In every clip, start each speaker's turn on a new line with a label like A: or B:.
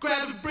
A: grab the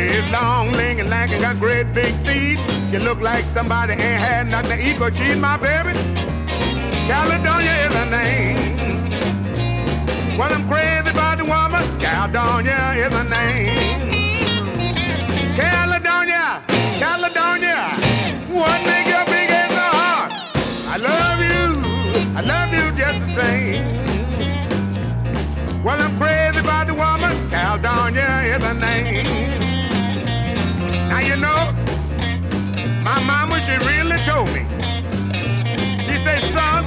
B: She's long, lean, and lank, and got great big feet. She look like somebody ain't had nothing to eat, but she's my baby. Caldonia is her name. Well, I'm crazy about the woman, Caldonia is her name. Caldonia, Caldonia, what make your big head so hard? I love you, I love you just the same. Well, I'm crazy about the woman, Caldonia is her name. My mama, she really told me. She said, son,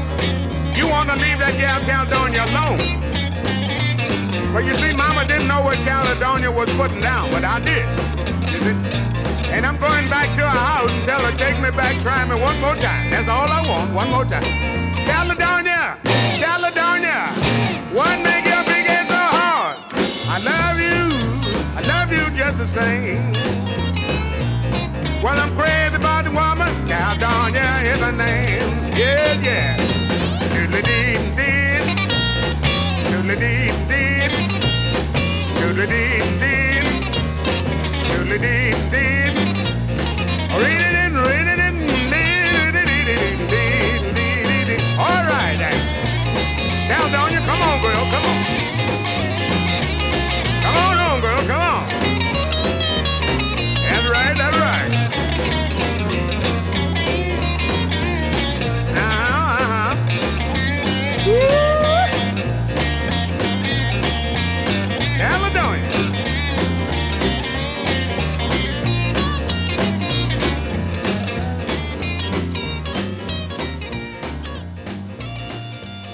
B: you want to leave that gal Caldonia alone. Well, you see, mama didn't know what Caldonia was putting down, but I did. And I'm going back to her house and tell her, take me back, try me one more time. That's all I want, one more time. Caldonia, Caldonia, what make your big head so hard? I love you, I love you just the same. Well, I'm crazy about the woman, Caldonia is her name. Yeah, yeah. Doodly-dee-dee, doodly-dee-dee, doodly-dee-dee, doodly-dee-dee. Read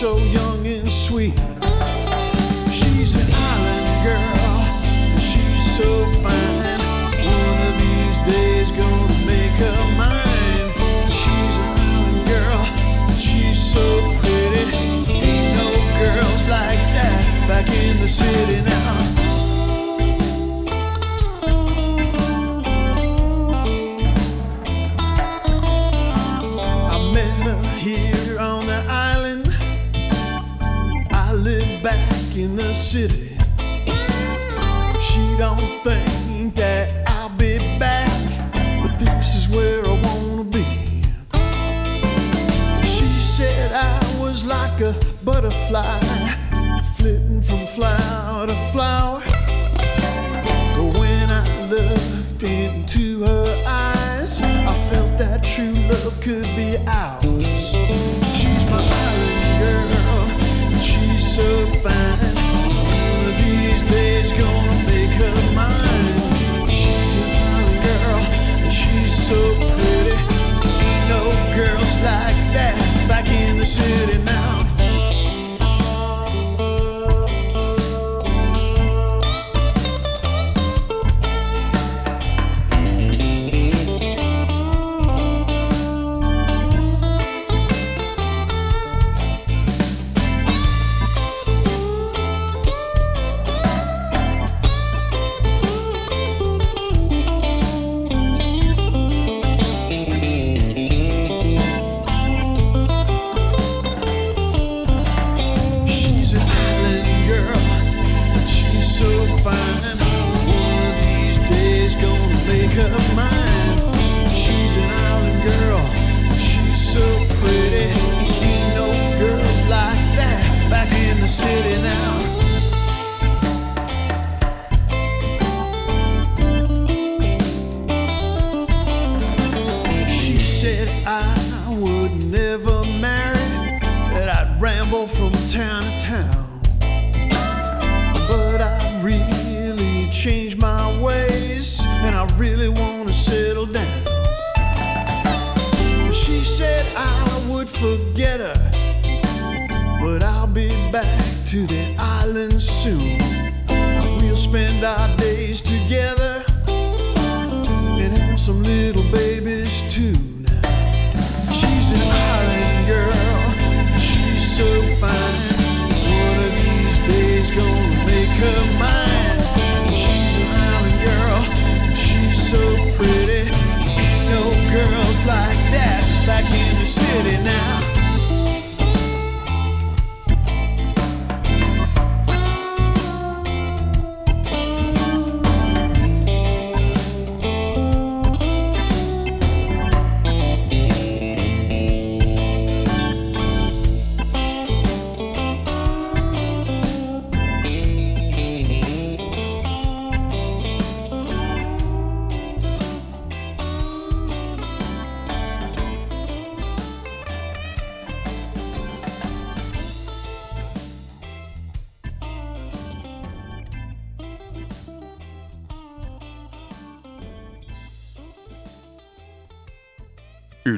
C: so young and sweet. She's an island girl, and she's so fine. One of these days, gonna make her mine. She's an island girl, and she's so pretty. Ain't no girls like that back in the city.